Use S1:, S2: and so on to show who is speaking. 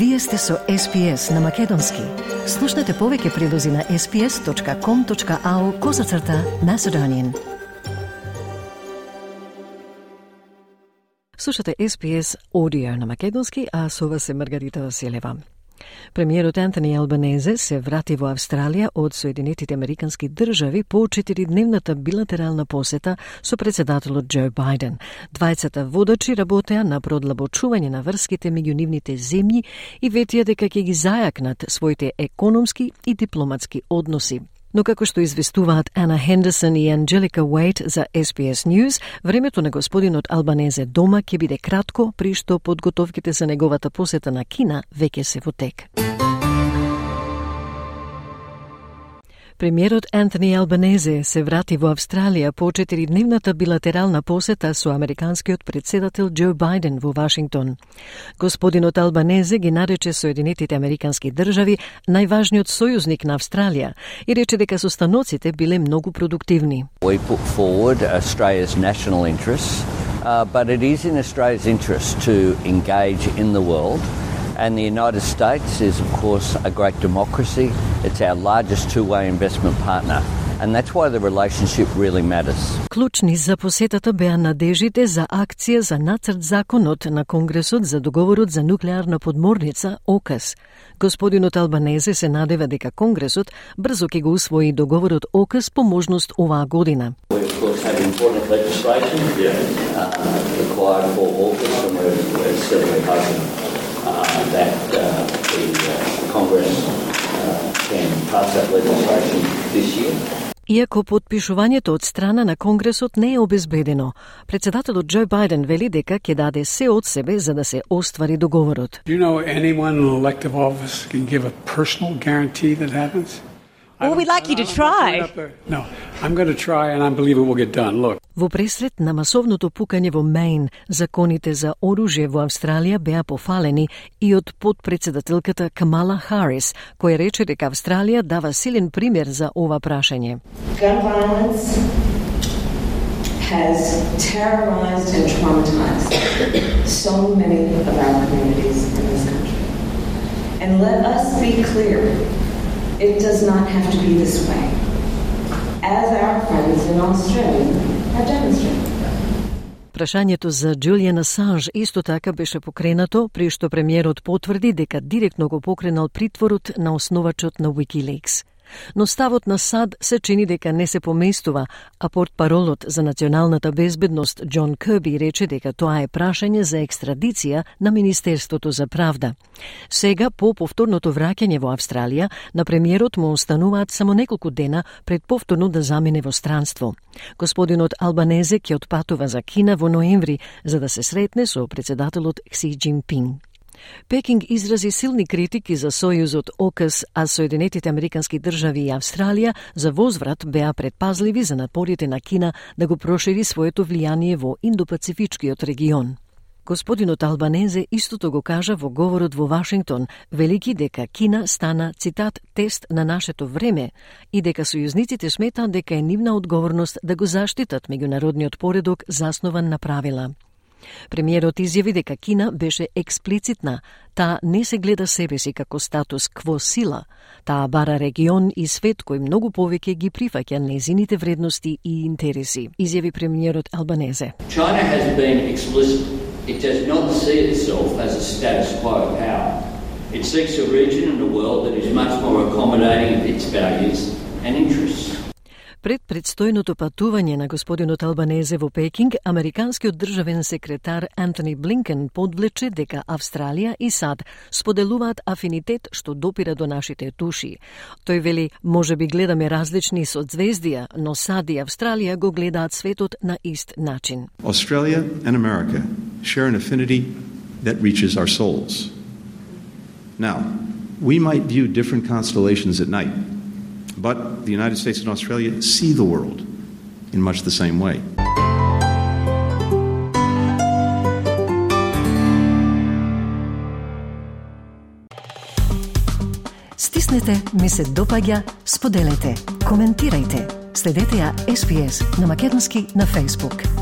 S1: Вие сте со SPS на Македонски. Слушнете повеќе прилози на sps.com.au козацрта на Седонин. Слушате SPS Audio на Македонски, а со вас е Маргарита Василева. Премиерот Антони Албанезе се врати во Австралија од Соединетите Американски држави по четиридневната билатерална посета со председателот Џо Бајден. Двајцата водачи работеа на продлабочување на врските меѓу нивните земји и ветија дека ќе ги зајакнат своите економски и дипломатски односи. Но како што известуваат Ана Хендерсон и Анджелика Уейт за SBS News, времето на господинот Албанезе дома ќе биде кратко, при што подготовките за неговата посета на Кина веќе се во тек. Премиерот Антони Албанезе се врати во Австралија по четиридневната билатерална посета со американскиот председател Џо Бајден во Вашингтон. Господинот Албанезе ги нарече Соединетите Американски држави најважниот сојузник на Австралија и рече дека состаноците биле многу продуктивни.
S2: We put forward Australia's national interests, uh, but it is in Australia's interest to engage in the world And the United States is, of course, a great democracy. It's our largest two way investment partner. And that's why the relationship really matters.
S1: Клучни за посетата беа надежите за акција за нацрт законот на Конгресот за договорот за нуклеарна подморница ОКАС. Господинот Албанезе се надева дека Конгресот брзо ќе го усвои договорот ОКАС по можност оваа година.
S2: We uh, that uh, the uh, Congress uh, can pass that legislation this year.
S1: Иако подпишувањето од страна на Конгресот не е обезбедено, председателот Џо Бајден вели дека ќе даде се од себе за да се оствари договорот.
S3: Do you know anyone in elective office can give a personal guarantee that happens?
S4: Well, we'd like you to try.
S3: No, I'm going to try and I believe it will get done. Look.
S1: Во пресред на масовното пукање во Мейн, законите за оружје во Австралија беа пофалени и од подпредседателката Камала Харис, која рече дека Австралија дава силен пример за ова прашање.
S5: Gun violence has terrorized and traumatized so many of our communities in this country. And let us be clear It does not have to be this way, as our friends in Australia have demonstrated.
S1: Прашањето за Джулијан Асанж исто така беше покренато, при што премиерот потврди дека директно го покренал притворот на основачот на Wikileaks но ставот на САД се чини дека не се поместува, а портпаролот за националната безбедност Џон Кърби рече дека тоа е прашање за екстрадиција на Министерството за правда. Сега, по повторното враќање во Австралија, на премиерот му остануваат само неколку дена пред повторно да замине во странство. Господинот Албанезе ќе отпатува за Кина во ноември за да се сретне со председателот Кси Джинпинг. Пекинг изрази силни критики за сојузот ОКС, а Соединетите Американски држави и Австралија за возврат беа предпазливи за напорите на Кина да го прошири своето влијание во Индопацифичкиот регион. Господинот Албанезе истото го кажа во говорот во Вашингтон, велики дека Кина стана, цитат, тест на нашето време и дека сојузниците сметаат дека е нивна одговорност да го заштитат меѓународниот поредок заснован на правила. Премиерот изјави дека Кина беше експлицитна, таа не се гледа себе си како статус кво сила, таа бара регион и свет кој многу повеќе ги прифаќа незините вредности и интереси, изјави премиерот Албанезе.
S2: China has been explicit. It does not see itself as a status quo power. It seeks a region in the world that is much more accommodating of its values and interests.
S1: Пред предстојното патување на господинот Албанезе во Пекинг, американскиот државен секретар Антони Блинкен подвлече дека Австралија и САД споделуваат афинитет што допира до нашите туши. Тој вели, може би гледаме различни созвездија, но САД и Австралија го гледаат светот на ист начин.
S6: Australia and America share an affinity that reaches our souls. Now, we might view different constellations at night. But the United States and Australia see the world in much the same way.
S1: Стиснете, ми се допаѓа, споделете, коментирајте. Следете ја SPS на Македонски на Facebook.